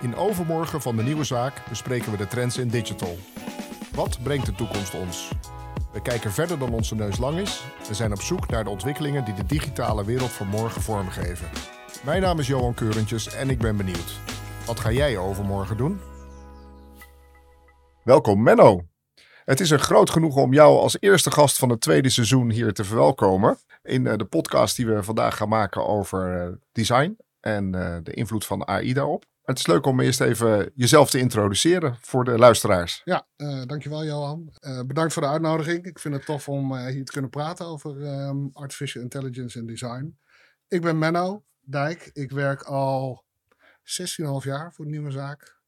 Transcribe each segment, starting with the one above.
In Overmorgen van de Nieuwe Zaak bespreken we de trends in digital. Wat brengt de toekomst ons? We kijken verder dan onze neus lang is en zijn op zoek naar de ontwikkelingen die de digitale wereld van morgen vormgeven. Mijn naam is Johan Keurentjes en ik ben benieuwd. Wat ga jij overmorgen doen? Welkom Menno. Het is een groot genoegen om jou als eerste gast van het tweede seizoen hier te verwelkomen. In eh, de podcast die we vandaag gaan maken over eh, design en eh, de invloed van AI daarop. Het is leuk om eerst even jezelf te introduceren voor de luisteraars. Ja, uh, dankjewel Johan. Uh, bedankt voor de uitnodiging. Ik vind het tof om uh, hier te kunnen praten over um, artificial intelligence en design. Ik ben Menno Dijk. Ik werk al 16,5 jaar voor de nieuwe zaak.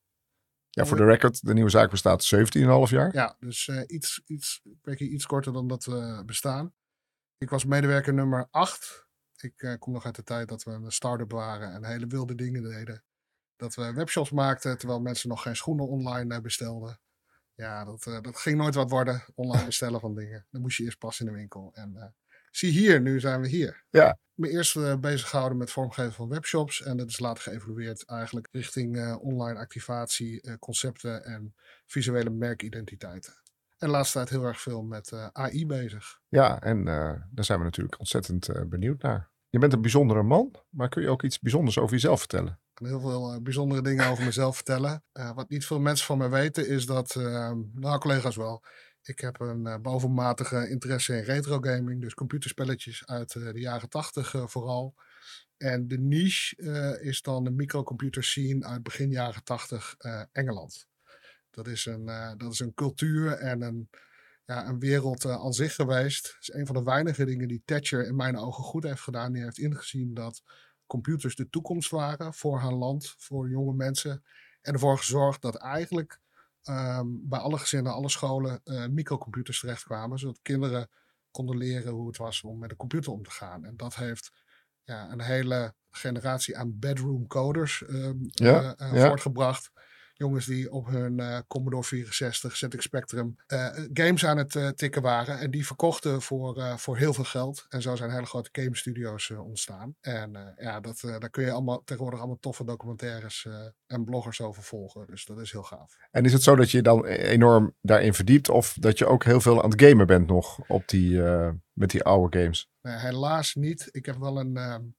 Ja, voor de record, de nieuwe zaak bestaat 17,5 jaar. Ja, dus iets, iets, ik werk hier iets korter dan dat we bestaan. Ik was medewerker nummer 8. Ik kom nog uit de tijd dat we een start-up waren en hele wilde dingen deden dat we webshops maakten terwijl mensen nog geen schoenen online eh, bestelden. Ja, dat, uh, dat ging nooit wat worden, online bestellen van dingen. Dan moest je eerst pas in de winkel. En uh, zie hier, nu zijn we hier. Ja. Me eerst uh, bezig gehouden met vormgeven van webshops. En dat is later geëvolueerd eigenlijk richting online activatie, concepten en visuele merkidentiteiten. En de laatste tijd heel erg veel met AI bezig. Ja, en daar zijn we natuurlijk ontzettend benieuwd naar. Je bent een bijzondere man, maar kun je ook iets bijzonders over jezelf vertellen? Heel veel uh, bijzondere dingen over mezelf vertellen. Uh, wat niet veel mensen van mij weten is dat, uh, nou collega's wel, ik heb een bovenmatige interesse in retro gaming, dus computerspelletjes uit de jaren tachtig vooral. En de niche is dan de microcomputer scene uit begin jaren tachtig Engeland. Dat is, een, dat is een cultuur en een, ja, een wereld uh, aan zich geweest. Het is een van de weinige dingen die Thatcher in mijn ogen goed heeft gedaan. Die heeft ingezien dat computers de toekomst waren voor haar land, voor jonge mensen. En ervoor gezorgd dat eigenlijk um, bij alle gezinnen, alle scholen uh, microcomputers terechtkwamen. Zodat kinderen konden leren hoe het was om met een computer om te gaan. En dat heeft ja, een hele generatie aan bedroom coders um, ja, uh, ja. voortgebracht jongens die op hun uh, Commodore 64, ZX Spectrum uh, games aan het uh, tikken waren. En die verkochten voor, voor heel veel geld. En zo zijn hele grote game studio's ontstaan. En ja, dat, daar kun je allemaal, tegenwoordig allemaal toffe documentaires en bloggers over volgen. Dus dat is heel gaaf. En is het zo dat je dan enorm daarin verdiept? Of dat je ook heel veel aan het gamen bent nog op die, met die oude games? Helaas niet. Ik heb wel een...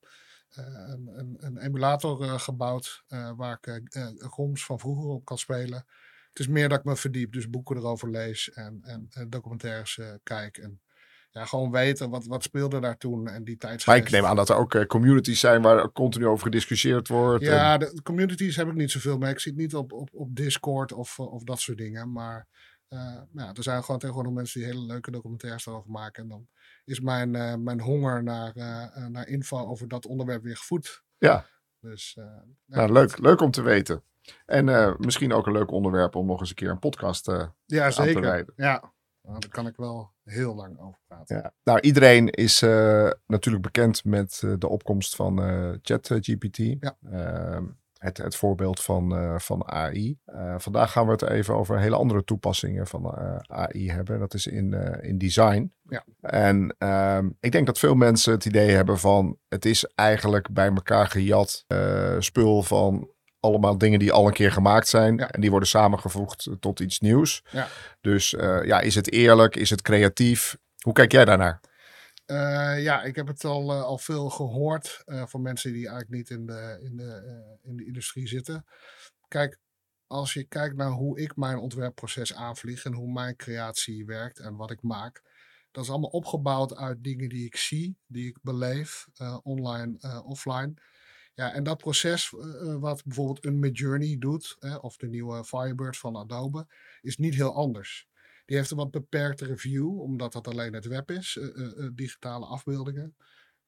ehm, een, een, emulator uh, gebouwd uh, waar ik ROMs van vroeger op kan spelen. Het is meer dat ik me verdiep, dus boeken erover lees en, en, en documentaires kijk. En ja, gewoon weten wat, wat speelde daar toen en die. Maar ik neem aan dat er ook communities zijn waar continu over gediscussieerd wordt. Ja, en... de communities heb ik niet zoveel mee. Ik zie het niet op, op, op Discord of, of dat soort dingen. Maar uh, ja, er zijn gewoon tegenwoordig mensen die hele leuke documentaires erover maken. En dan is mijn, uh, mijn honger naar, uh, naar info over dat onderwerp weer gevoed. Ja. Dus, ja, nou, leuk, leuk om te weten. En misschien ook een leuk onderwerp om nog eens een keer een podcast ja, aan zeker. te rijden. Ja, nou, daar kan ik wel heel lang over praten. Ja. Nou, iedereen is natuurlijk bekend met de opkomst van ChatGPT. Ja. Ehm, het, het voorbeeld van, uh, van AI. Uh, vandaag gaan we het even over hele andere toepassingen van uh, AI hebben. Dat is in, in design. Ja. En um, ik denk dat veel mensen het idee hebben van het is eigenlijk bij elkaar gejat spul van allemaal dingen die al een keer gemaakt zijn. Ja. En die worden samengevoegd tot iets nieuws. Ja. Dus ja, is het eerlijk? Is het creatief? Hoe kijk jij daarnaar? Uh, ja, ik heb het al, uh, al veel gehoord uh, van mensen die eigenlijk niet in de, in, de, in de industrie zitten. Kijk, als je kijkt naar hoe ik mijn ontwerpproces aanvlieg en hoe mijn creatie werkt en wat ik maak, dat is allemaal opgebouwd uit dingen die ik zie, die ik beleef, online, offline. Ja, en dat proces, wat bijvoorbeeld een Midjourney doet, of de nieuwe Firebird van Adobe, is niet heel anders. Die heeft een wat beperktere view, omdat dat alleen het web is, uh, uh, digitale afbeeldingen.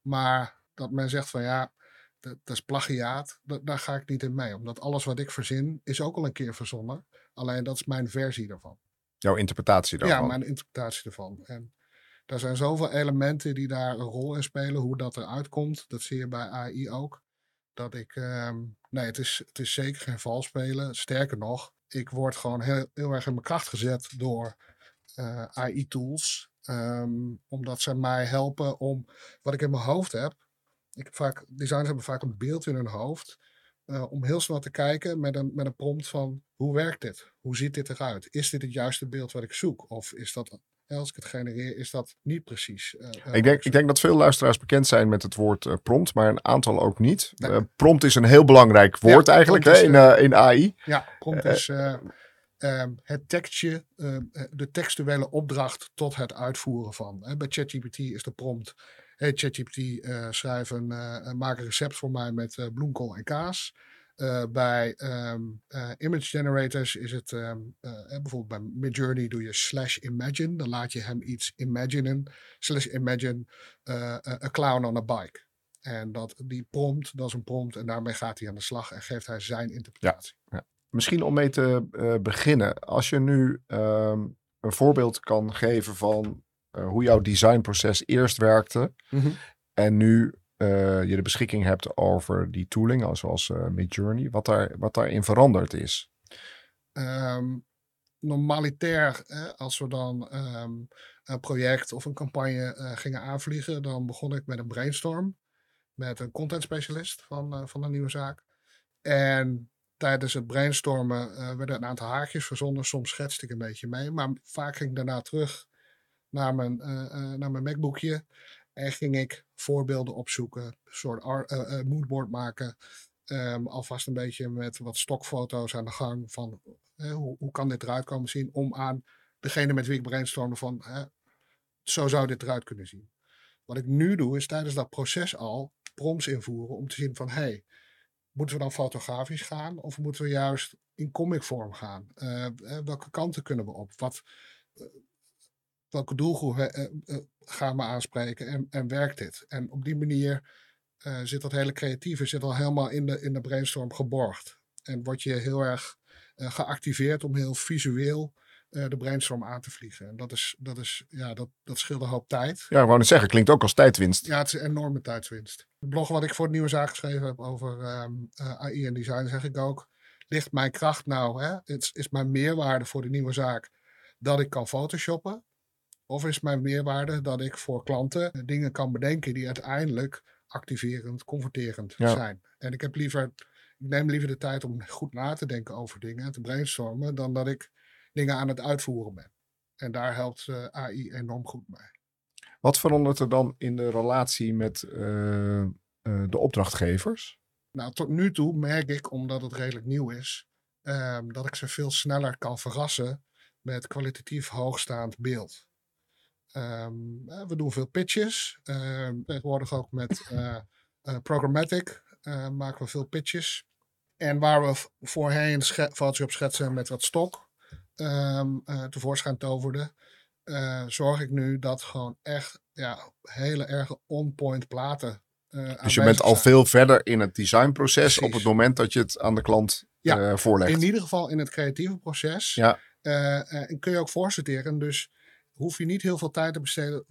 Maar dat men zegt van ja, dat, dat is plagiaat, dat, daar ga ik niet in mee. Omdat alles wat ik verzin is ook al een keer verzonnen. Alleen dat is mijn versie daarvan. Jouw interpretatie daarvan? Ja, mijn interpretatie ervan. En er zijn zoveel elementen die daar een rol in spelen, hoe dat eruit komt. Dat zie je bij AI ook. Dat ik, uh, nee, het is, het is zeker geen vals spelen. Sterker nog, ik word gewoon heel, heel erg in mijn kracht gezet door AI-tools. Um, omdat ze mij helpen om wat ik in mijn hoofd heb. Ik heb vaak, designers hebben vaak een beeld in hun hoofd. uh, om heel snel te kijken met een, met een prompt van hoe werkt dit? Hoe ziet dit eruit? Is dit het juiste beeld wat ik zoek? Of is dat, als ik het genereer, is dat niet precies? Uh, ik, denk, ik denk dat veel luisteraars bekend zijn met het woord uh, prompt, maar een aantal ook niet. Nee. prompt is een heel belangrijk woord ja, eigenlijk hè, in, in AI. Ja, prompt is het tekstje, um, de textuele opdracht tot het uitvoeren van. Bij ChatGPT is de prompt hey ChatGPT, uh, schrijf een, uh, maak een recept voor mij met bloemkool en kaas. bij um, image generators is het um, bijvoorbeeld bij Midjourney doe je slash imagine. Dan laat je hem iets imaginen. Slash imagine a clown on a bike. En dat, die prompt, dat is een prompt en daarmee gaat hij aan de slag en geeft hij zijn interpretatie. Ja, ja. Misschien om mee te beginnen, als je nu um, een voorbeeld kan geven van uh, hoe jouw designproces eerst werkte. Mm -hmm. En nu uh, je de beschikking hebt over die tooling, zoals Midjourney, wat, daar, wat daarin veranderd is. Um, normalitair, als we dan um, een project of een campagne gingen aanvliegen, dan begon ik met een brainstorm met een content specialist van, van een nieuwe zaak. En tijdens het brainstormen werden een aantal haakjes verzonnen. Soms schetste ik een beetje mee, maar vaak ging ik daarna terug naar mijn, uh, naar mijn MacBookje. En ging ik voorbeelden opzoeken, een soort uh, moodboard maken. Um, alvast een beetje met wat stokfoto's aan de gang van hoe, hoe kan dit eruit komen zien. Om aan degene met wie ik brainstormde van zo zou dit eruit kunnen zien. Wat ik nu doe is tijdens dat proces al prompts invoeren om te zien van hey, moeten we dan fotografisch gaan of moeten we juist in comic vorm gaan? welke kanten kunnen we op? Wat, welke doelgroep gaan we aanspreken en, en werkt dit? En op die manier zit dat hele creatieve zit al helemaal in de, in de brainstorm geborgd. En word je heel erg geactiveerd om heel visueel de brainstorm aan te vliegen. En dat, is, dat, is, ja, dat, dat scheelt een hoop tijd. Ja, ik wou net zeggen, klinkt ook als tijdwinst. Ja, het is een enorme tijdswinst. Het blog wat ik voor het nieuwe zaak geschreven heb over um, AI en design, zeg ik ook. Ligt mijn kracht nou, hè? Het is mijn meerwaarde voor de nieuwe zaak dat ik kan photoshoppen. Of is mijn meerwaarde dat ik voor klanten dingen kan bedenken die uiteindelijk activerend, converterend zijn. En ik heb liever, ik neem liever de tijd om goed na te denken over dingen, te brainstormen, dan dat ik dingen aan het uitvoeren ben. En daar helpt uh, eh, AI enorm goed mee. Wat verandert er dan in de relatie met uh, uh, de opdrachtgevers? Nou, tot nu toe merk ik, omdat het redelijk nieuw is, um, dat ik ze veel sneller kan verrassen met kwalitatief hoogstaand beeld. Um, we doen veel pitches. Um, tegenwoordig ook met uh, uh, programmatic uh, maken we veel pitches. En waar we voorheen Photoshop schetsen met wat stok um, tevoorschijn toverden, zorg ik nu dat gewoon echt ja, hele erge on-point platen. dus je bent al veel verder in het designproces op het moment dat je het aan de klant ja, voorlegt. In ieder geval in het creatieve proces. Ja. en kun je ook voorsorteren. Dus hoef je niet heel veel tijd te besteden.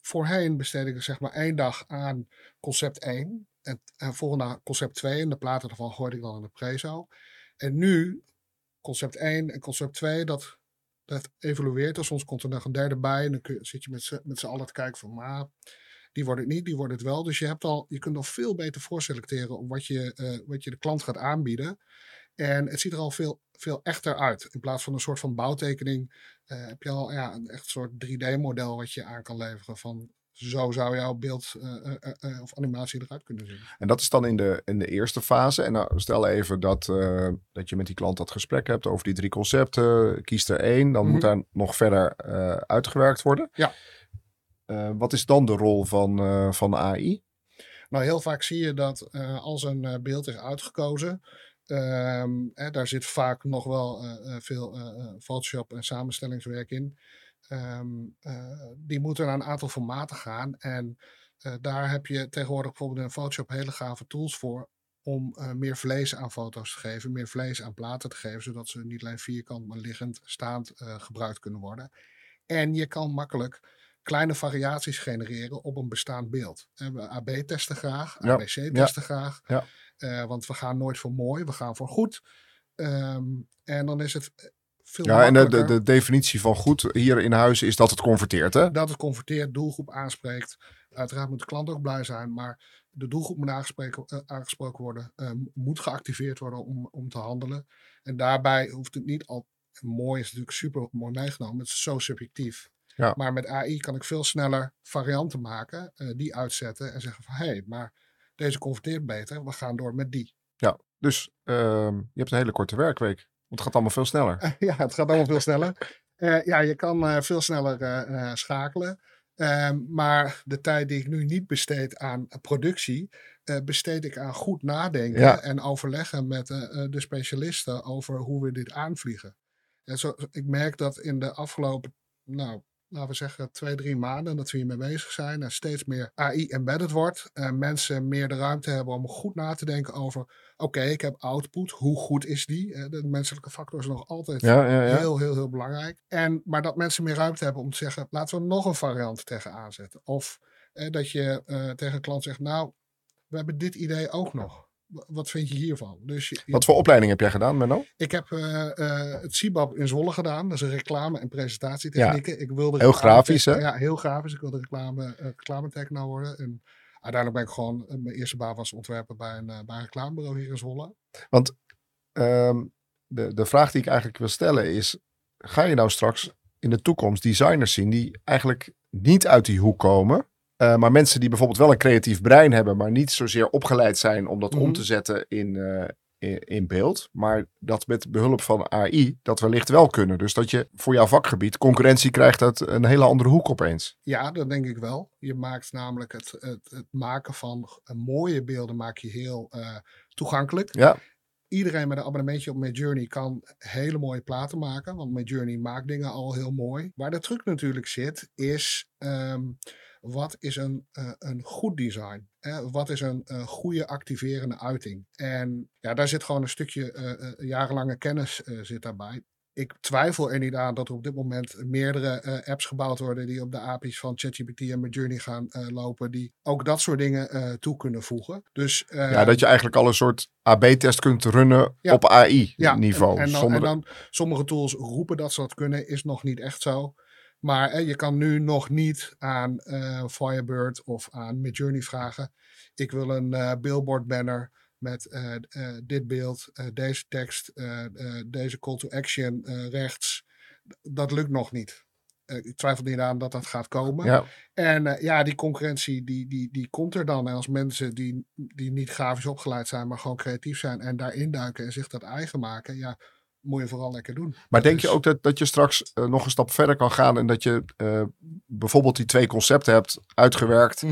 Voorheen besteed ik zeg maar één dag aan concept 1. En, en volgende concept 2. En de platen ervan gooide ik dan in de prezo. En nu, concept 1 en concept 2, dat, dat evolueert. Soms komt er nog een derde bij. En dan zit je met, met z'n allen te kijken van, maar die wordt het niet, die wordt het wel. Dus je, hebt al, je kunt al veel beter voorselecteren op wat je, uh, wat je de klant gaat aanbieden. En het ziet er al veel, veel echter uit. In plaats van een soort van bouwtekening uh, heb je al ja, een echt soort 3D-model wat je aan kan leveren van zo zou jouw beeld uh, uh, of animatie eruit kunnen zien. En dat is dan in de, in de eerste fase. En nou, stel even dat, dat je met die klant dat gesprek hebt over die drie concepten. Kies er één, dan moet mhm. daar nog verder uitgewerkt worden. Ja. wat is dan de rol van, van AI? Nou, heel vaak zie je dat als een beeld is uitgekozen, Um, hè, daar zit vaak nog wel veel Photoshop en samenstellingswerk in. Um, die moeten naar een aantal formaten gaan. En daar heb je tegenwoordig bijvoorbeeld in Photoshop hele gave tools voor. Om meer vlees aan foto's te geven, meer vlees aan platen te geven. Zodat ze niet alleen vierkant, maar liggend, staand gebruikt kunnen worden. En je kan makkelijk kleine variaties genereren op een bestaand beeld. we AB testen graag, ABC testen ja. graag. Ja. Uh, want we gaan nooit voor mooi, we gaan voor goed. Um, en dan is het veel Ja, en de, de, definitie van goed hier in huis is dat het converteert, hè? Dat het converteert, doelgroep aanspreekt. Uiteraard moet de klant ook blij zijn, maar de doelgroep moet aangesproken, eh, aangesproken worden, eh, moet geactiveerd worden om, om te handelen. En daarbij hoeft het niet al. Mooi is natuurlijk super mooi meegenomen, het is zo subjectief. Ja. Maar met AI kan ik veel sneller varianten maken, eh, die uitzetten en zeggen van hé, hey, maar deze converteert beter, we gaan door met die. Dus ehm, je hebt een hele korte werkweek. Het gaat allemaal veel sneller. ja, het gaat allemaal veel sneller. Eh, ja, je kan eh, veel sneller eh, schakelen. Maar de tijd die ik nu niet besteed aan productie, besteed ik aan goed nadenken Ja. en overleggen met de specialisten over hoe we dit aanvliegen. En zo, ik merk dat in de afgelopen, nou, laten we zeggen, twee, drie maanden dat we hiermee bezig zijn en steeds meer AI embedded wordt. En mensen meer de ruimte hebben om goed na te denken over, oké, ik heb output, hoe goed is die? Eh, de menselijke factor is nog altijd Ja, ja, ja. Heel, heel, heel belangrijk. En, maar dat mensen meer ruimte hebben om te zeggen, laten we nog een variant tegen aanzetten. Of eh, dat je eh, tegen een klant zegt, nou, we hebben dit idee ook nog. Wa- Wat vind je hiervan? Dus je- Wat voor opleiding heb jij gedaan, Menno? ik heb eh, eh, het CIBAB in Zwolle gedaan. Dat is een reclame- en presentatietechnieken. Ik wilde Heel grafisch, hè? Ja, heel grafisch. Ik wilde reclame, reclametechno worden. En uiteindelijk ben ik gewoon, mijn eerste baan was ontwerper bij een, bij een reclamebureau hier in Zwolle. Ehm, de, de vraag die ik eigenlijk wil stellen is: ga je nou straks in de toekomst designers zien die eigenlijk niet uit die hoek komen, eh, maar mensen die bijvoorbeeld wel een creatief brein hebben, maar niet zozeer opgeleid zijn om dat om Mhm. te zetten in, eh, in, in beeld, maar dat met behulp van AI dat wellicht wel kunnen. Dus dat je voor jouw vakgebied concurrentie krijgt uit een hele andere hoek opeens. Ja, dat denk ik wel. Je maakt namelijk het, het, het maken van g- mooie beelden maak je heel eh, toegankelijk. Ja, Iedereen met een abonnementje op Midjourney kan hele mooie platen maken. Want Midjourney maakt dingen al heel mooi. Waar de truc natuurlijk zit, is ehm, wat is een, eh, een goed design? Hè? Wat is een eh, goede activerende uiting? En ja, daar zit gewoon een stukje eh, eh, jarenlange kennis zit daarbij. Ik twijfel er niet aan dat er op dit moment meerdere apps gebouwd worden die op de API's van ChatGPT en Midjourney gaan lopen, die ook dat soort dingen toe kunnen voegen. Dus, ja, dat je eigenlijk al een soort AB-test kunt runnen Ja. op AI-niveau. en, en, dan, zonder en dan sommige tools roepen dat ze dat kunnen, is nog niet echt zo. Maar eh, je kan nu nog niet aan eh, Firebird of aan Midjourney vragen. Ik wil een eh, billboard banner met eh, dit beeld, deze tekst, deze call to action rechts. Dat lukt nog niet. Ik twijfel niet aan dat dat gaat komen. Ja, En ja, die concurrentie die, die, die komt er dan. En als mensen die, die niet grafisch opgeleid zijn, maar gewoon creatief zijn en daarin duiken en zich dat eigen maken, ja, moet je vooral lekker doen. Maar denk je is- ook dat, dat je straks eh, nog een stap verder kan gaan en dat je eh, bijvoorbeeld die twee concepten hebt uitgewerkt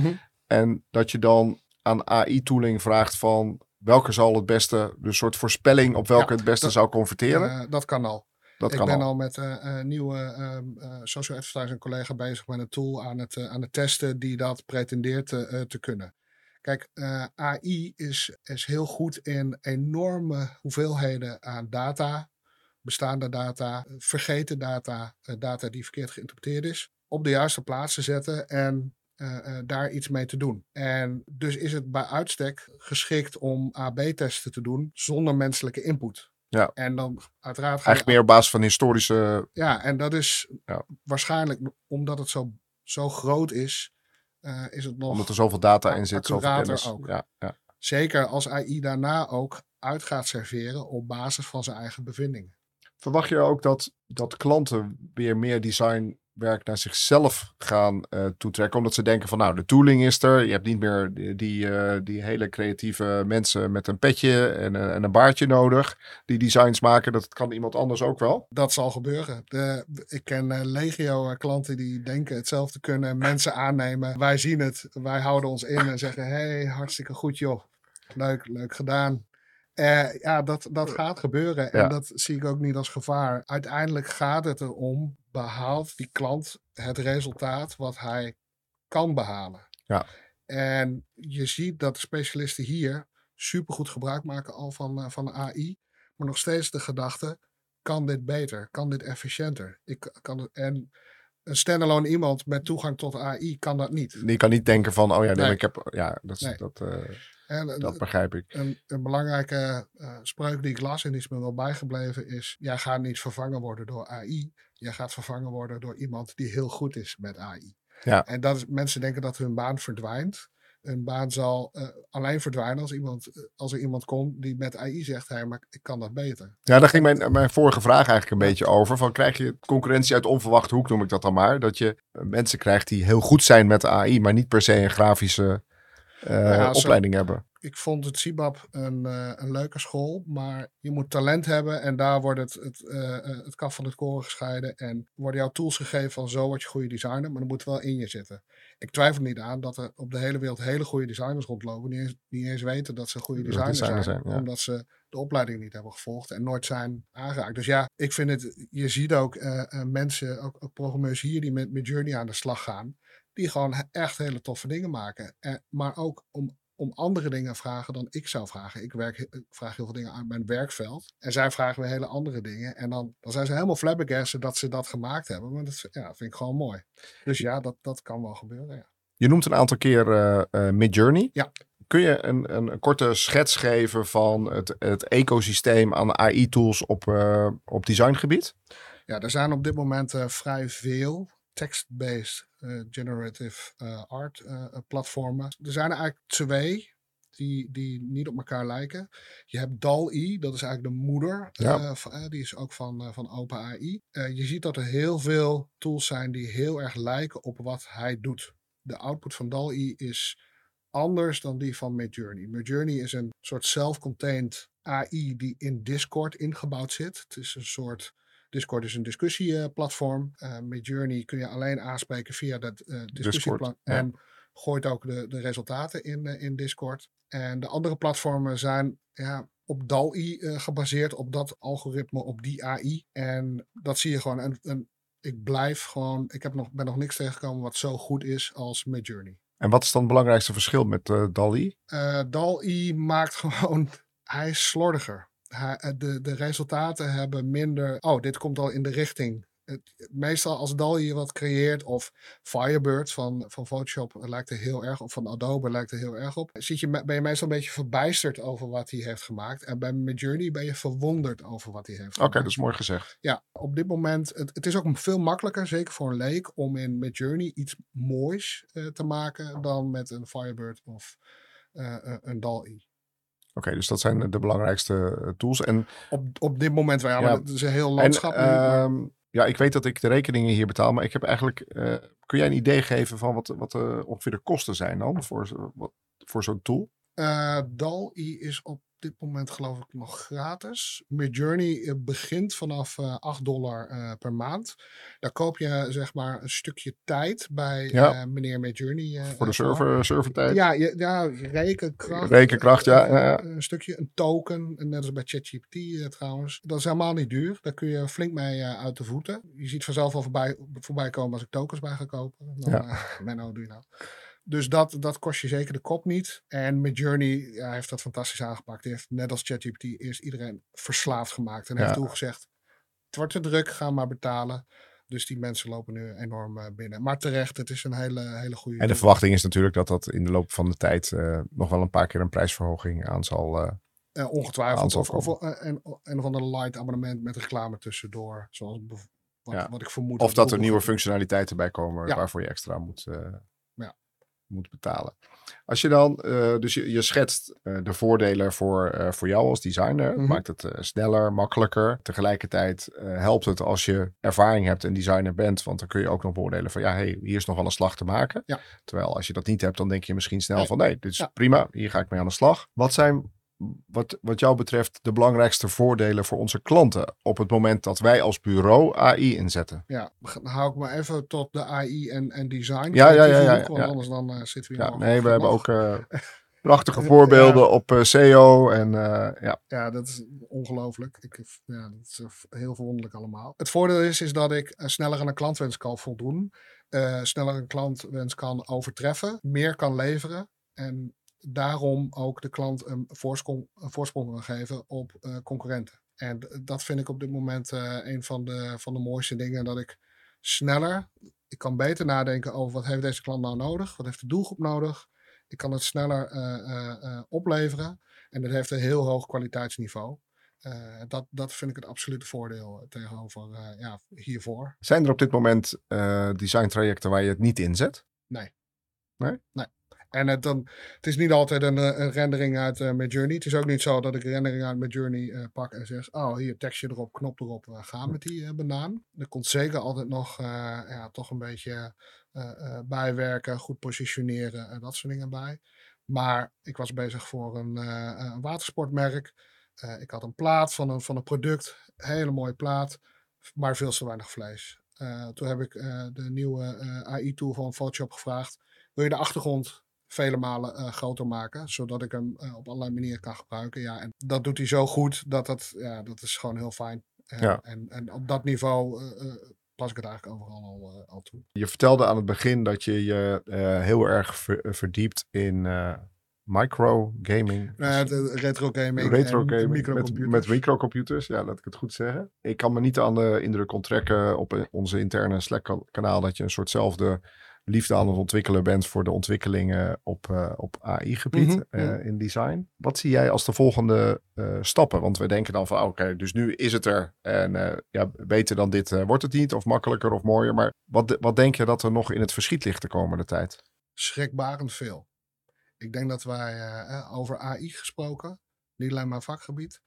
en dat je dan aan AI-tooling vraagt van welke zal het beste, dus een soort voorspelling op welke Ja, het beste dat- zou converteren? Eh, dat kan al. dat ik kan ben al. al, met eh, een nieuwe ehm, eh, social advertising collega bezig met een tool aan het, eh, aan het testen die dat pretendeert te, eh, te kunnen. Kijk, eh, AI is, is heel goed in enorme hoeveelheden aan data, bestaande data, vergeten data, eh, data die verkeerd geïnterpreteerd is, op de juiste plaats te zetten en eh, eh, daar iets mee te doen. En dus is het bij uitstek geschikt om AB-testen te doen zonder menselijke input. Ja. En dan uiteraard Eigenlijk meer op basis van historische. ja, en dat is Ja. waarschijnlijk omdat het zo, zo groot is, eh, is het nog Omdat er zoveel data in zit. Zoveel kennis. ook. Ja, ja. zeker als AI daarna ook uit gaat serveren op basis van zijn eigen bevindingen. Verwacht je ook dat, dat klanten weer meer designwerk naar zichzelf gaan eh, toetrekken? Omdat ze denken van nou, de tooling is er. Je hebt niet meer die, die, eh, die hele creatieve mensen met een petje en, een- en een baardje nodig. Die designs maken. Dat kan iemand anders ook wel. Dat zal gebeuren. De, ik ken legio klanten die denken hetzelfde kunnen, mensen aannemen. Wij zien het, wij houden ons in en zeggen: hey, hartstikke goed joh, leuk, leuk gedaan. Eh, ja, dat, dat gaat gebeuren en Ja. dat zie ik ook niet als gevaar. Uiteindelijk gaat het erom, behaalt die klant het resultaat wat hij kan behalen. Ja. En je ziet dat de specialisten hier supergoed gebruik maken al van, eh, van AI, maar nog steeds de gedachte, kan dit beter? Kan dit efficiënter? Ik kan het, en een standalone iemand met toegang tot AI kan dat niet. Die kan niet denken van, oh ja, nee, Nee. maar ik heb, ja, dat, Nee. dat, eh, En dat begrijp ik. een, een belangrijke eh, spreuk die ik las en die is me wel bijgebleven is: jij gaat niet vervangen worden door AI. Jij gaat vervangen worden door iemand die heel goed is met AI. Ja. En dat is, mensen denken dat hun baan verdwijnt. Een baan zal eh, alleen verdwijnen als, iemand, eh, als er iemand komt die met AI zegt: hé, maar ik kan dat beter. Ja, daar ging mijn, mijn vorige vraag eigenlijk een beetje over. Van, krijg je concurrentie uit onverwachte hoek, noem ik dat dan maar. Dat je mensen krijgt die heel goed zijn met AI, maar niet per se een grafische eh, Ja, zo- opleiding hebben. ik vond het CIBAP een, eh, een leuke school, maar je moet talent hebben en daar wordt het, het, eh, het kaf van het koren gescheiden. En worden jouw tools gegeven van zo word je goede designer, maar dat moet wel in je zitten. Ik twijfel niet aan dat er op de hele wereld hele goede designers rondlopen, die eens, niet eens weten dat ze goede designers zijn, ja. omdat ze de opleiding niet hebben gevolgd en nooit zijn aangeraakt. Dus ja, ik vind het, je ziet ook mensen, ook, ook programmeurs hier die met Midjourney aan de slag gaan, die gewoon echt hele toffe dingen maken. En, maar ook om om andere dingen vragen dan ik zou vragen. Ik, werk, ik vraag heel veel dingen uit mijn werkveld. En zij vragen weer hele andere dingen. En dan, dan zijn ze helemaal flabbergasted dat ze dat gemaakt hebben. Maar dat ja, vind ik gewoon mooi. Dus ja, dat, dat kan wel gebeuren. Ja. Je noemt een aantal keer eh eh, Midjourney. Ja. Kun je een, een, een korte schets geven van het, het ecosysteem aan AI-tools op, eh, op designgebied? ja, er zijn op dit moment eh, vrij veel text-based eh, generative eh, art eh, eh, platformen. Er zijn er eigenlijk twee. Die, die niet op elkaar lijken. Je hebt DAL-E, dat is eigenlijk de moeder. Ja. eh, van- eh, die is ook van, eh, van OpenAI. Eh, je ziet dat er heel veel tools zijn die heel erg lijken op wat hij doet. De output van DAL-E is anders dan die van Midjourney. Midjourney is een soort self-contained AI die in Discord ingebouwd zit. Het is een soort Discord is een discussieplatform. Uh, Midjourney kun je alleen aanspreken via dat eh discussieplatform. ja. En gooit ook de, de resultaten in, eh, in Discord. En de andere platformen zijn ja, op DAL-E eh, gebaseerd, op dat algoritme, op die AI. En dat zie je gewoon. En, en ik blijf gewoon, ik heb nog, ben nog niks tegengekomen wat zo goed is als Midjourney. En wat is dan het belangrijkste verschil met eh DALI? Uh, DAL-E maakt gewoon, hij is slordiger. Eh, de, de resultaten hebben minder, oh, dit komt al in de richting. Het, meestal als DAL-E wat creëert, of Firebird van, van Photoshop lijkt er heel erg op, van Adobe lijkt er heel erg op. Zit je, ben je meestal een beetje verbijsterd over wat hij heeft gemaakt. En bij Midjourney ben je verwonderd over wat hij heeft Oké, gemaakt. dat is mooi gezegd. Ja, op dit moment, het, het is ook veel makkelijker, zeker voor een leek, om in Midjourney iets moois eh, te maken dan met een Firebird of eh, een DAL-E. Oké, dus dat zijn de belangrijkste eh, tools. En, Op, op dit moment, ja, maar Ja. het is een heel en landschap nu. maar- ehm, ja, ik weet dat ik de rekeningen hier betaal, maar ik heb eigenlijk... eh, kun jij een idee geven van wat, wat eh, ongeveer de kosten zijn dan voor, wat, voor zo'n tool? DAL-E is op dit moment geloof ik nog gratis. Midjourney eh, begint vanaf eh 8 dollar eh, per maand. Daar koop je zeg maar een stukje tijd bij Ja. eh, meneer Midjourney. eh, Voor de eh, server, servertijd? Ja, je, ja, rekenkracht. Rekenkracht, ja, eh, ja. Een stukje, een token, net als bij ChatGPT eh, trouwens. Dat is helemaal niet duur. Daar kun je flink mee eh, uit de voeten. Je ziet vanzelf al voorbij, voorbij komen als ik tokens bij ga kopen. Dan, Ja. eh, Menno, doe je nou. Dus dat, dat kost je zeker de kop niet. En Midjourney ja, heeft dat fantastisch aangepakt. Hij heeft net als ChatGPT eerst iedereen verslaafd gemaakt. En Ja. heeft toen gezegd, het wordt te druk, ga maar betalen. Dus die mensen lopen nu enorm eh, binnen. Maar terecht, het is een hele, hele goede... En de verwachting is natuurlijk dat dat in de loop van de tijd eh, nog wel een paar keer een prijsverhoging aan zal. Eh, ongetwijfeld. Of, of komen. eh, een, een of ander light abonnement met reclame tussendoor. Zoals wat, Ja. wat ik vermoed. of dat er nieuwe functionaliteiten bij komen Ja. waarvoor je extra moet. Moet betalen. Als je dan, eh, dus je, je schetst eh, de voordelen voor, eh, voor jou als designer. Mhm. maakt het sneller, makkelijker. Tegelijkertijd helpt het als je ervaring hebt en designer bent. Want dan kun je ook nog beoordelen van ja, hey, hier is nog wel een slag te maken. Ja. Terwijl als je dat niet hebt, dan denk je misschien snel Nee. van nee, dit is Ja. prima. Hier ga ik mee aan de slag. Wat zijn wat, wat jou betreft de belangrijkste voordelen voor onze klanten op het moment dat wij als bureau AI inzetten? Ja, dan hou ik maar even tot de AI en, en design. Ja, ja, ja, ja, Want anders dan eh, zitten we hier Ja, nee, we hebben ook eh, prachtige voorbeelden op SEO en eh, ja. Ja, dat is ongelooflijk. Ik, ja, dat is heel verwonderlijk allemaal. Het voordeel is, is dat ik sneller aan een klantwens kan voldoen. sneller een klantwens kan overtreffen. Meer kan leveren. En daarom ook de klant een voorsprong, een voorsprong kan geven op eh, concurrenten. En dat vind ik op dit moment eh, een van de, van de mooiste dingen. Dat ik sneller. Ik kan beter nadenken over wat heeft deze klant nou nodig? Wat heeft de doelgroep nodig? Ik kan het sneller eh, opleveren. En dat heeft een heel hoog kwaliteitsniveau. Uh, dat, dat vind ik het absolute voordeel tegenover uh, ja, hiervoor. Zijn er op dit moment uh, designtrajecten waar je het niet inzet? Nee. Nee? Nee. En het, dan, het is niet altijd een, een rendering uit uh, Midjourney. Het is ook niet zo dat ik rendering uit Midjourney pak en zeg... Oh, hier tekstje erop, knop erop, we gaan met die banaan. Er komt zeker altijd nog ja, toch een beetje bijwerken, goed positioneren en dat soort dingen bij. Maar ik was bezig voor een, een watersportmerk... Uh, ik had een plaat van een, van een product, hele mooie plaat, maar veel te weinig vlees. Uh, toen heb ik uh, de nieuwe AI-tool van Photoshop gevraagd: wil je de achtergrond vele malen groter maken, zodat ik hem op allerlei manieren kan gebruiken? Ja, en dat doet hij zo goed dat dat, ja, dat is gewoon heel fijn. Ja. En, en op dat niveau pas ik het eigenlijk overal al, al toe. Je vertelde aan het begin dat je je heel erg ver, verdiept in microgaming. Uh, retro gaming. Retro gaming microcomputers. Met, met microcomputers, ja, laat ik het goed zeggen. Ik kan me niet aan de indruk onttrekken op onze interne Slack-kanaal dat je een soortzelfde liefde aan het ontwikkelen bent voor de ontwikkelingen op, uh, op AI-gebied Mhm, ja. in design. Wat zie jij als de volgende uh, stappen? Want we denken dan van, oh, oké, dus nu is het er. En ja, beter dan dit wordt het niet, of makkelijker of mooier. Maar wat, wat denk je dat er nog in het verschiet ligt de komende tijd? Schrikbarend veel. Ik denk dat wij over AI gesproken, niet alleen mijn vakgebied,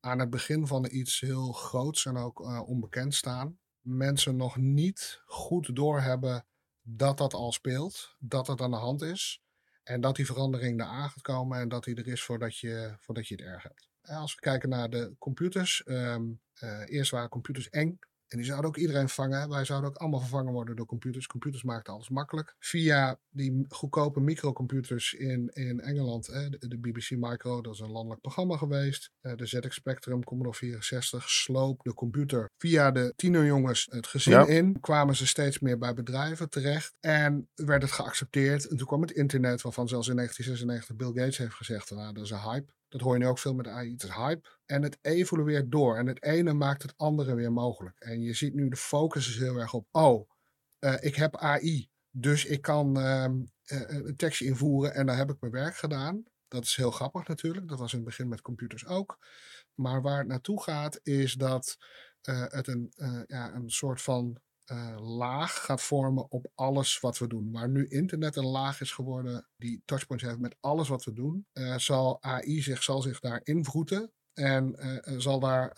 aan het begin van iets heel groots en ook uh, onbekend staan. Mensen nog niet goed doorhebben dat dat al speelt, dat het aan de hand is en dat die verandering eraan gaat komen en dat die er is voordat je, voordat je het erg hebt. En als we kijken naar de computers, um, uh, eerst waren computers eng. En die zouden ook iedereen vangen. Wij zouden ook allemaal vervangen worden door computers. Computers maakten alles makkelijk. Via die goedkope microcomputers in, in Engeland, eh, de, de, BBC Micro, dat is een landelijk programma geweest. Eh, de ZX Spectrum, Commodore 64, sloop de computer via de tienerjongens het gezin Ja. in. Kwamen ze steeds meer bij bedrijven terecht. En werd het geaccepteerd. En toen kwam het internet, waarvan zelfs in 1996 Bill Gates heeft gezegd, nou, dat is een hype. Dat hoor je nu ook veel met AI. Het is hype. En het evolueert door. En het ene maakt het andere weer mogelijk. En je ziet nu de focus is heel erg op. Oh, uh, ik heb AI. Dus ik kan uh, een tekstje invoeren en dan heb ik mijn werk gedaan. Dat is heel grappig natuurlijk. Dat was in het begin met computers ook. Maar waar het naartoe gaat is dat het een, ja, een soort van uh, laag gaat vormen op alles wat we doen. Waar nu internet een laag is geworden die touchpoints heeft met alles wat we doen, uh, zal AI zich, zal zich daar invroeten. En uh, zal daar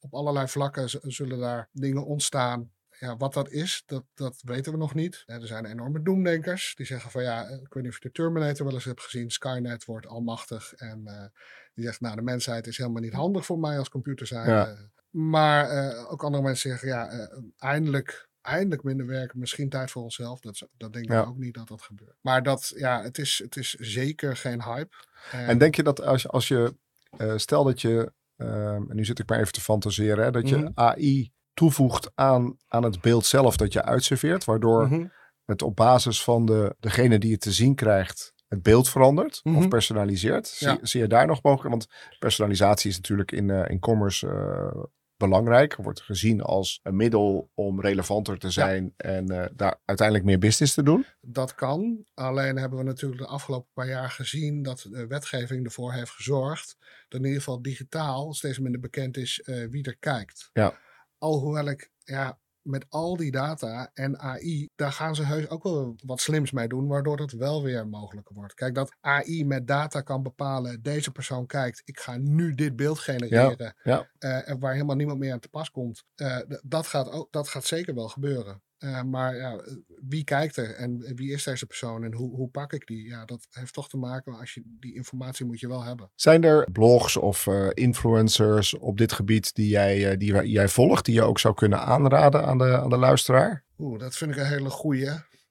op allerlei vlakken zullen daar dingen ontstaan. Ja, wat dat is, dat, dat weten we nog niet. er zijn enorme doemdenkers die zeggen van ja, ik weet niet of je de Terminator wel eens hebt gezien. Skynet wordt almachtig en die zegt nou de mensheid is helemaal niet handig voor mij als computer zijn. Ja. Maar uh, ook andere mensen zeggen, ja, uh, eindelijk, eindelijk minder werken, misschien tijd voor onszelf. Dat, dat denk ik Ja. ook niet dat dat gebeurt. Maar dat, ja, het is, het is zeker geen hype. En denk je dat als je, als je eh, stel dat je, ehm, en nu zit ik maar even te fantaseren, hè, dat je Mhm. AI toevoegt aan, aan het beeld zelf dat je uitserveert, waardoor Mhm. het op basis van de, degene die het te zien krijgt, het beeld verandert of Mhm. personaliseert. Zie, Ja. zie je daar nog mogelijk? Want personalisatie is natuurlijk in, eh, in commerce eh, belangrijk. Wordt gezien als een middel om relevanter te zijn en eh, daar uiteindelijk meer business te doen. Dat kan. Alleen hebben we natuurlijk de afgelopen paar jaar gezien dat de wetgeving ervoor heeft gezorgd dat in ieder geval digitaal steeds minder bekend is eh, wie er kijkt. Ja. Alhoewel ik, ja, met al die data en AI, daar gaan ze heus ook wel wat slims mee doen, waardoor het wel weer mogelijker wordt. Kijk, dat AI met data kan bepalen, deze persoon kijkt, ik ga nu dit beeld genereren, ja. eh, waar helemaal niemand meer aan te pas komt. Eh, dat, gaat ook, dat gaat zeker wel gebeuren. Eh, maar ja, wie kijkt er en wie is deze persoon en hoe, hoe pak ik die? Ja, dat heeft toch te maken, als je die informatie moet je wel hebben. Zijn er blogs of eh, influencers op dit gebied die jij, eh, die jij volgt, die je ook zou kunnen aanraden aan de, aan de luisteraar? Oeh, dat vind ik een hele goeie.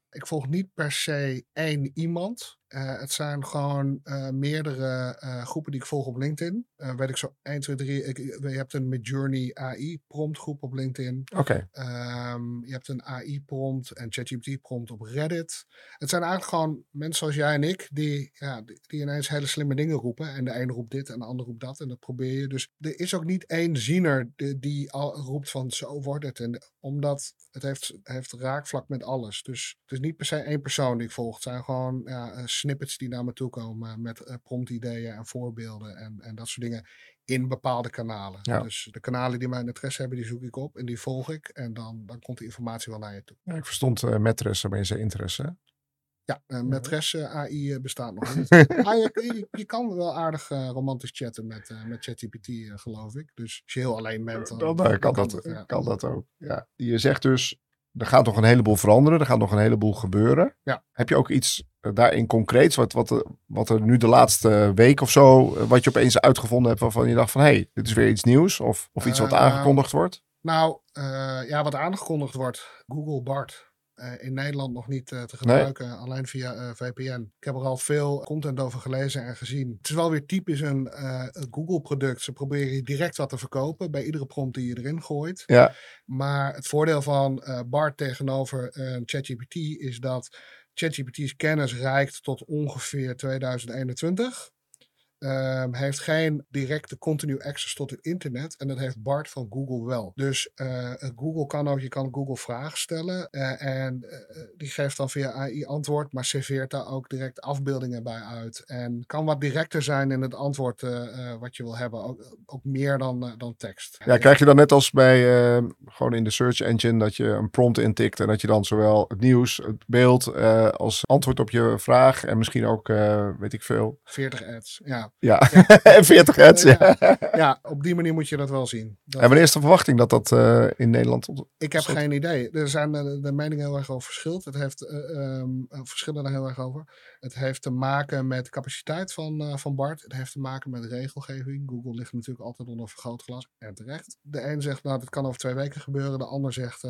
Ik volg niet per se één iemand. Uh, het zijn gewoon uh, meerdere uh, groepen die ik volg op LinkedIn. weet ik zo 1, 2, 3. Ik, je hebt een Midjourney AI prompt groep op LinkedIn. Oké. Okay. Um, je hebt een AI prompt en ChatGPT prompt op Reddit. Het zijn eigenlijk gewoon mensen zoals jij en ik die, ja, die, die, ineens hele slimme dingen roepen. En de ene roept dit en de andere roept dat. En dat probeer je. Dus er is ook niet één ziener die, die al roept van zo wordt het. En omdat het heeft, heeft raakvlak met alles. Dus het is niet per se één persoon die ik volg. Het zijn gewoon ja, snippets die naar me toe komen met uh, promptideeën en voorbeelden en, en dat soort dingen in bepaalde kanalen. Ja. Dus de kanalen die mijn interesse hebben, die zoek ik op en die volg ik. En dan, dan komt de informatie wel naar je toe. Ja, ik verstond uh, Matres, maar je zei interesse. Ja, uh, Matres uh, AI bestaat nog niet. ah, je, kan wel aardig romantisch chatten met, met ChatGPT, geloof ik. Dus als je heel alleen bent, dan, dan, dan kan, dat, kan dat ook. Ja. Je zegt dus, er gaat nog een heleboel veranderen. Er gaat nog een heleboel gebeuren. Ja. Heb je ook iets daarin concreets, wat, wat, wat er nu de laatste week of zo, wat je opeens uitgevonden hebt waarvan je dacht van, hé, hey, dit is weer iets nieuws of, of iets wat aangekondigd wordt? Nou, uh, ja, wat aangekondigd wordt, Google Bart. Uh, in Nederland nog niet te gebruiken, nee. alleen via VPN. Ik heb er al veel content over gelezen en gezien. Het is wel weer typisch een Google-product. Ze proberen direct wat te verkopen bij iedere prompt die je erin gooit. Ja. Maar het voordeel van Bart tegenover ChatGPT is dat ChatGPT's kennis reikt tot ongeveer 2021. Um, heeft geen directe continu access tot het internet. En dat heeft Bart van Google wel. Dus uh, Google kan ook, je kan Google vragen stellen. Uh, en uh, die geeft dan via AI antwoord, maar serveert daar ook direct afbeeldingen bij uit. En kan wat directer zijn in het antwoord wat je wil hebben. Ook, ook meer dan, dan tekst. Ja, krijg je dan net als bij ehm, gewoon in de search engine dat je een prompt intikt. En dat je dan zowel het nieuws, het beeld als antwoord op je vraag. En misschien ook, weet ik veel. 40 ads, ja. Ja, en 40 hertz. Ja. Ja. op die manier moet je dat wel zien. Dat en wanneer is de verwachting dat dat uh, in Nederland Ik heb geen idee. Er zijn de, de meningen heel erg over verschilt. Het heeft uh, um, verschillen er heel erg over. Het heeft te maken met de capaciteit van, uh, van BART. Het heeft te maken met regelgeving. Google ligt natuurlijk altijd onder vergrootglas. En terecht. De een zegt, nou, dat kan over twee weken gebeuren. De ander zegt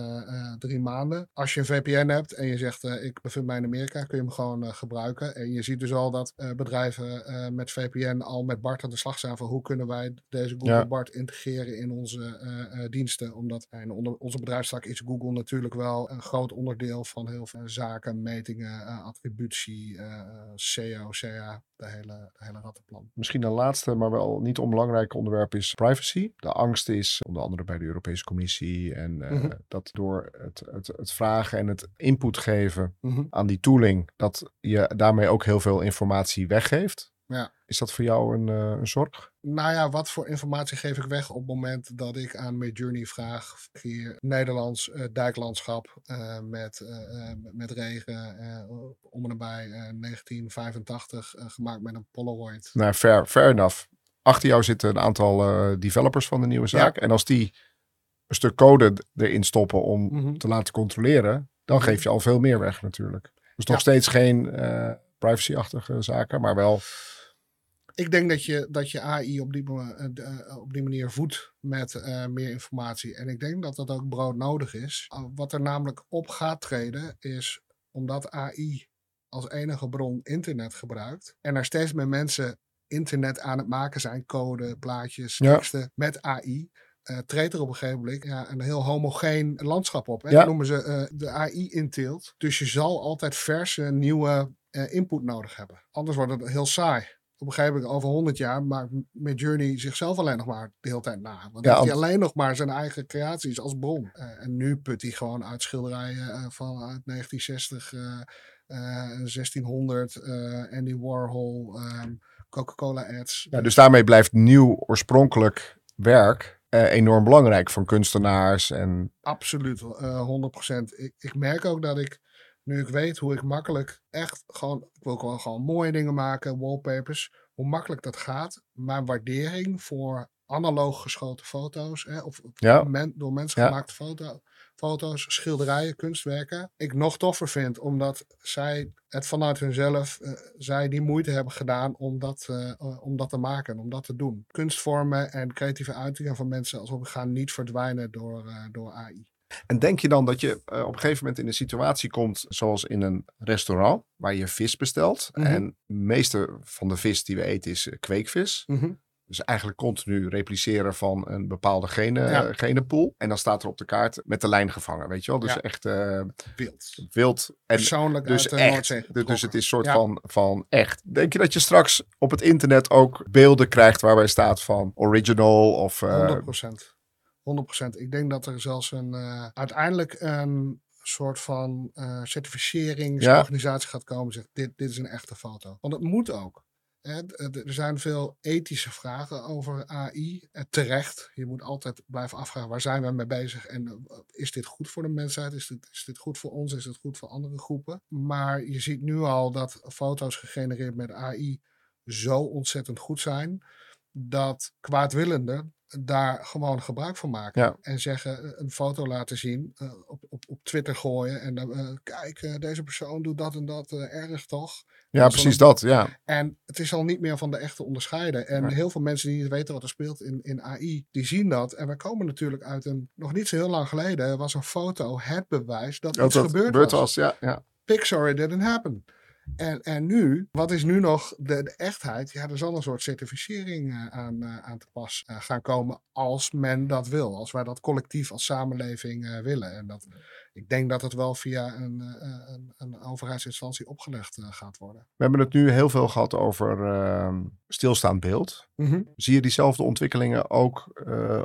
drie maanden. Als je een VPN hebt en je zegt, ik bevind mij in Amerika, kun je hem gewoon gebruiken. En je ziet dus al dat bedrijven met VPN al met Bart aan de slag zijn van hoe kunnen wij deze Google Ja. Bart integreren in onze eh, eh, diensten. Omdat in onder, onze bedrijfstak is Google natuurlijk wel een groot onderdeel van heel veel zaken, metingen, eh, attributie, eh, SEO, CA, de hele, de hele rattenplan. Misschien een laatste, maar wel niet onbelangrijk onderwerp is privacy. De angst is, onder andere bij de Europese Commissie, en eh, Mhm. dat door het, het, het vragen en het input geven Mhm. aan die tooling, dat je daarmee ook heel veel informatie weggeeft. Is dat voor jou een, eh, een zorg? Nou ja, wat voor informatie geef ik weg op het moment dat ik aan Midjourney vraag hier Nederlands eh, dijklandschap eh, met, met regen om en nabij eh, 1985 eh, gemaakt met een Polaroid. Nou, fair, fair enough. Achter jou zitten een aantal developers van de nieuwe zaak. En als die een stuk code erin stoppen om Mhm. te laten controleren, dan Mhm. geef je al veel meer weg natuurlijk. Dus nog Ja. steeds geen privacy-achtige zaken, maar wel Ik denk dat je, dat je AI op die, eh, de- eh, op die manier voedt met eh, meer informatie. En ik denk dat dat ook broodnodig is. Wat er namelijk op gaat treden is omdat AI als enige bron internet gebruikt. En er steeds meer mensen internet aan het maken zijn. Code, plaatjes, Ja. teksten met AI. eh, treedt er op een gegeven moment ja, een heel homogeen landschap op. Hè? Ja. Dat noemen ze eh, de AI-inteelt. Dus je zal altijd verse, nieuwe eh, input nodig hebben. Anders wordt het heel saai op een gegeven moment, over 100 jaar, maakt Midjourney zichzelf alleen nog maar de hele tijd na. Want Ja, heeft hij alleen nog maar zijn eigen creaties als bron. Eh, en nu put hij gewoon uit schilderijen eh, van uit 1960, eh, eh, 1600, eh, Andy Warhol, ehm, Coca-Cola ads. Ja, dus daarmee blijft nieuw oorspronkelijk werk eh, enorm belangrijk van kunstenaars. En Absoluut, eh 100%. Ik, ik merk ook dat ik, nu ik weet hoe ik makkelijk echt gewoon, ik wil gewoon, gewoon mooie dingen maken, wallpapers, hoe makkelijk dat gaat. Mijn waardering voor analoog geschoten foto's, hè, of Ja. men- door mensen Ja. gemaakte foto, foto's, schilderijen, kunstwerken, ik nog toffer vind, omdat zij het vanuit hunzelf, eh, zij die moeite hebben gedaan om dat, eh, eh, om dat te maken, om dat te doen. Kunstvormen en creatieve uitingen van mensen alsof gaan niet verdwijnen door, door AI. En denk je dan dat je eh, op een gegeven moment in een situatie komt, zoals in een restaurant, waar je vis bestelt. Mhm. En de meeste van de vis die we eten is eh, kweekvis. Dus eigenlijk continu repliceren van een bepaalde gene, Ja. genenpool. En dan staat er op de kaart met de lijn gevangen, weet je wel? Dus Ja. echt eh, Wild. wild en Persoonlijk dus echt. Dus- het is soort Ja. van, van echt. Denk je dat je straks op het internet ook beelden krijgt waarbij staat van original of... eh, 100 procent. 100 procent. Ik denk dat er zelfs een eh, uiteindelijk een soort van eh, certificeringsorganisatie gaat komen. Zegt dit, dit is een echte foto. Want het moet ook. Hè, er zijn veel ethische vragen over AI. Eh, terecht. Je moet altijd blijven afvragen waar zijn we mee bezig en is dit goed voor de mensheid? Is dit, is dit goed voor ons? Is dit goed voor andere groepen? Maar je ziet nu al dat foto's gegenereerd met AI zo ontzettend goed zijn dat kwaadwillenden daar gewoon gebruik van maken. Ja. En zeggen, eh, een foto laten zien, eh, op, op, op Twitter gooien. En dan, eh, kijk, deze persoon doet dat en dat, erg toch? ja, precies dat. Ja. En het is al niet meer van de echte onderscheiden. En heel veel mensen die niet weten wat er speelt in, in AI, die zien dat. En wij komen natuurlijk uit een, nog niet zo heel lang geleden, was een foto het bewijs dat Dat iets dat gebeurd gebeurd was. was. Ja, ja. Pixar, it didn't happen. En, en nu, wat is nu nog de, de echtheid? Ja, er zal een soort certificering eh, aan, eh, aan te pas eh, gaan komen als men dat wil. Als wij dat collectief als samenleving willen. En dat, ik denk dat het wel via een, een, een overheidsinstantie opgelegd gaat worden. We hebben het nu heel veel gehad over ehm, stilstaand beeld. Zie je diezelfde ontwikkelingen ook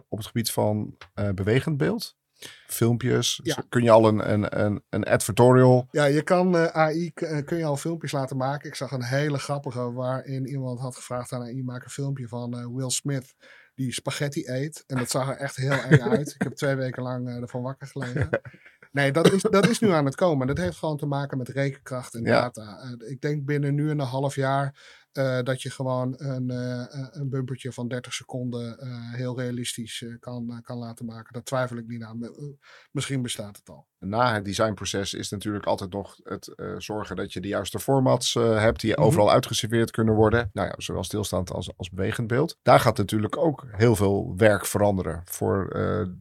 op het gebied van bewegend beeld? Filmpjes? Ja. Kun je al een, een, een, een advertorial? Ja, je kan eh, AI, eh, kun je al filmpjes laten maken. Ik zag een hele grappige waarin iemand had gevraagd aan AI, maak een filmpje van eh, Will Smith die spaghetti eet. En dat zag er echt heel eng uit. Ik heb twee weken lang ervan wakker gelegen. Nee, dat is, dat is nu aan het komen. Dat heeft gewoon te maken met rekenkracht en Ja. data. Ik denk binnen nu en een half jaar eh, dat je gewoon een, eh, eh, een bumpertje van 30 seconden heel realistisch kan, kan laten maken. Daar twijfel ik niet aan. Misschien bestaat het al. Na het designproces is natuurlijk altijd nog het zorgen dat je de juiste formats hebt die Mhm. overal uitgeserveerd kunnen worden. Nou ja, zowel stilstaand als, als bewegend beeld. Daar gaat natuurlijk ook heel veel werk veranderen voor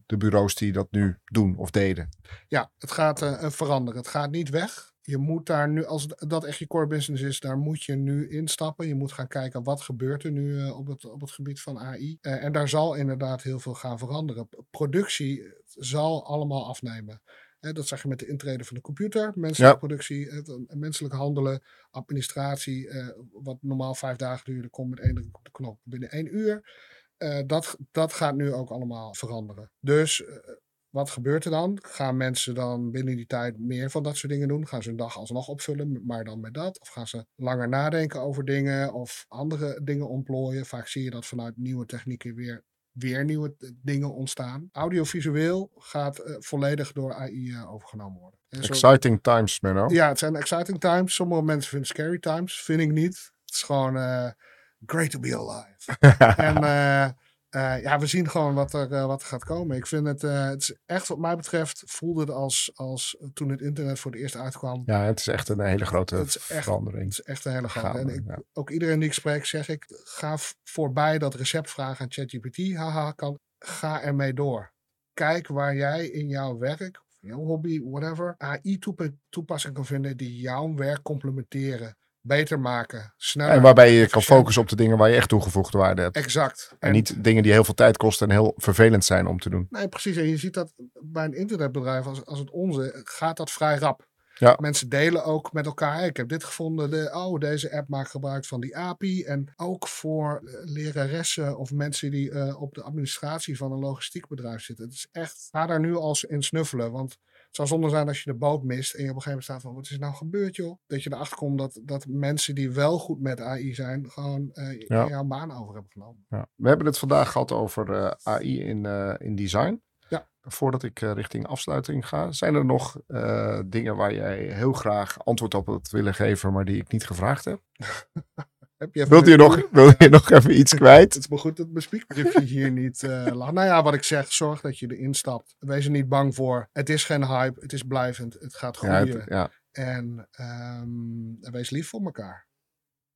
de bureaus die dat nu doen of deden. Ja, het gaat veranderen. Het gaat niet weg. Je moet daar nu, als dat echt je core business is, daar moet je nu instappen. Je moet gaan kijken wat gebeurt er nu eh, op, het, op het gebied van AI. Eh, en daar zal inderdaad heel veel gaan veranderen. Productie eh, zal allemaal afnemen. Eh, dat zag je met de intrede van de computer, menselijke Ja. productie, menselijk handelen, administratie. wat normaal vijf dagen duurde, komt met één druk op de knop binnen één uur. Dat, dat gaat nu ook allemaal veranderen. Dus wat gebeurt er dan? Gaan mensen dan binnen die tijd meer van dat soort dingen doen? Gaan ze hun dag alsnog opvullen, maar dan met dat? Of gaan ze langer nadenken over dingen of andere dingen ontplooien? Vaak zie je dat vanuit nieuwe technieken weer, weer nieuwe eh, dingen ontstaan. Audiovisueel gaat eh, volledig door AI eh, overgenomen worden. En zo- Exciting times, Menno. ja, het zijn exciting times. Sommige mensen vinden scary times. Vind ik niet. Het is gewoon great to be alive. en eh, ja, we zien gewoon wat er, eh, wat er gaat komen. Ik vind het, eh, het is echt wat mij betreft, voelde het als, als toen het internet voor het eerst uitkwam. Ja, het is echt een hele grote Het is echt- Het verandering. is echt een hele grote. En Gaande, ik, ja. ook iedereen die ik spreek, zeg ik, ga voorbij dat receptvragen aan ChatGPT. Haha, kan, ga ermee door. Kijk waar jij in jouw werk, of jouw hobby, whatever, AI-toepassingen kan vinden die jouw werk complementeren, beter maken, sneller. En waarbij je kan focussen op de dingen waar je echt toegevoegde waarde hebt. Exact. En niet dingen die heel veel tijd kosten en heel vervelend zijn om te doen. Nee, precies. En je ziet dat bij een internetbedrijf als, als het onze, gaat dat vrij rap. Ja. Mensen delen ook met elkaar. "Hey, Ik heb dit gevonden. De, oh, deze app maakt gebruik van die API. En ook voor eh, leraressen of mensen die eh, op de administratie van een logistiek bedrijf zitten. Het is echt, ga daar nu als in snuffelen. Want zou zonde zijn als je de boot mist en je op een gegeven moment staat van, wat is er nou gebeurd joh? Dat je erachter komt dat, dat mensen die wel goed met AI zijn, gewoon Ja. jouw baan over hebben genomen. Ja. We hebben het vandaag gehad over eh, AI in, eh, in design. Ja. Voordat ik richting afsluiting ga, zijn er nog dingen waar jij heel graag antwoord op had willen geven, maar die ik niet gevraagd heb? Heb je even Wilt je nog, wil je nog even iets kwijt? Het is maar goed dat mijn speakbriefje hier niet lag. Nou ja, wat ik zeg, zorg dat je erin stapt. Wees er niet bang voor. Het is geen hype, het is blijvend, het gaat Ja, groeien. het- ja En ehm, wees lief voor elkaar.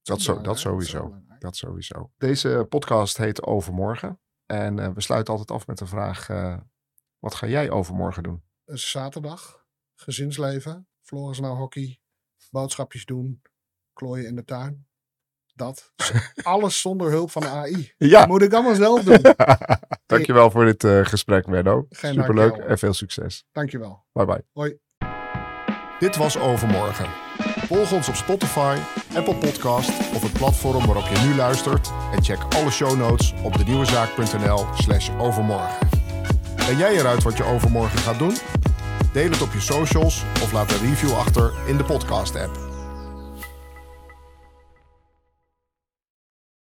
dat, zo, dat sowieso. Dat sowieso. Deze podcast heet Overmorgen. En eh, we sluiten altijd af met de vraag: eh, wat ga jij overmorgen doen? een zaterdag, gezinsleven, Floris naar hockey, boodschapjes doen, klooien in de tuin. Dat. Alles zonder hulp van de AI. Ja, Moet ik allemaal zelf doen. dankjewel voor dit eh, gesprek, Menno. Geen Superleuk dankjewel. en veel succes. Dankjewel. Bye bye. Hoi. Dit was Overmorgen. Volg ons op Spotify, Apple Podcast of het platform waarop je nu luistert. En check alle show notes op denieuwezaak.nl slash overmorgen. Ben jij eruit wat je overmorgen gaat doen? Deel het op je socials of laat een review achter in de podcast app.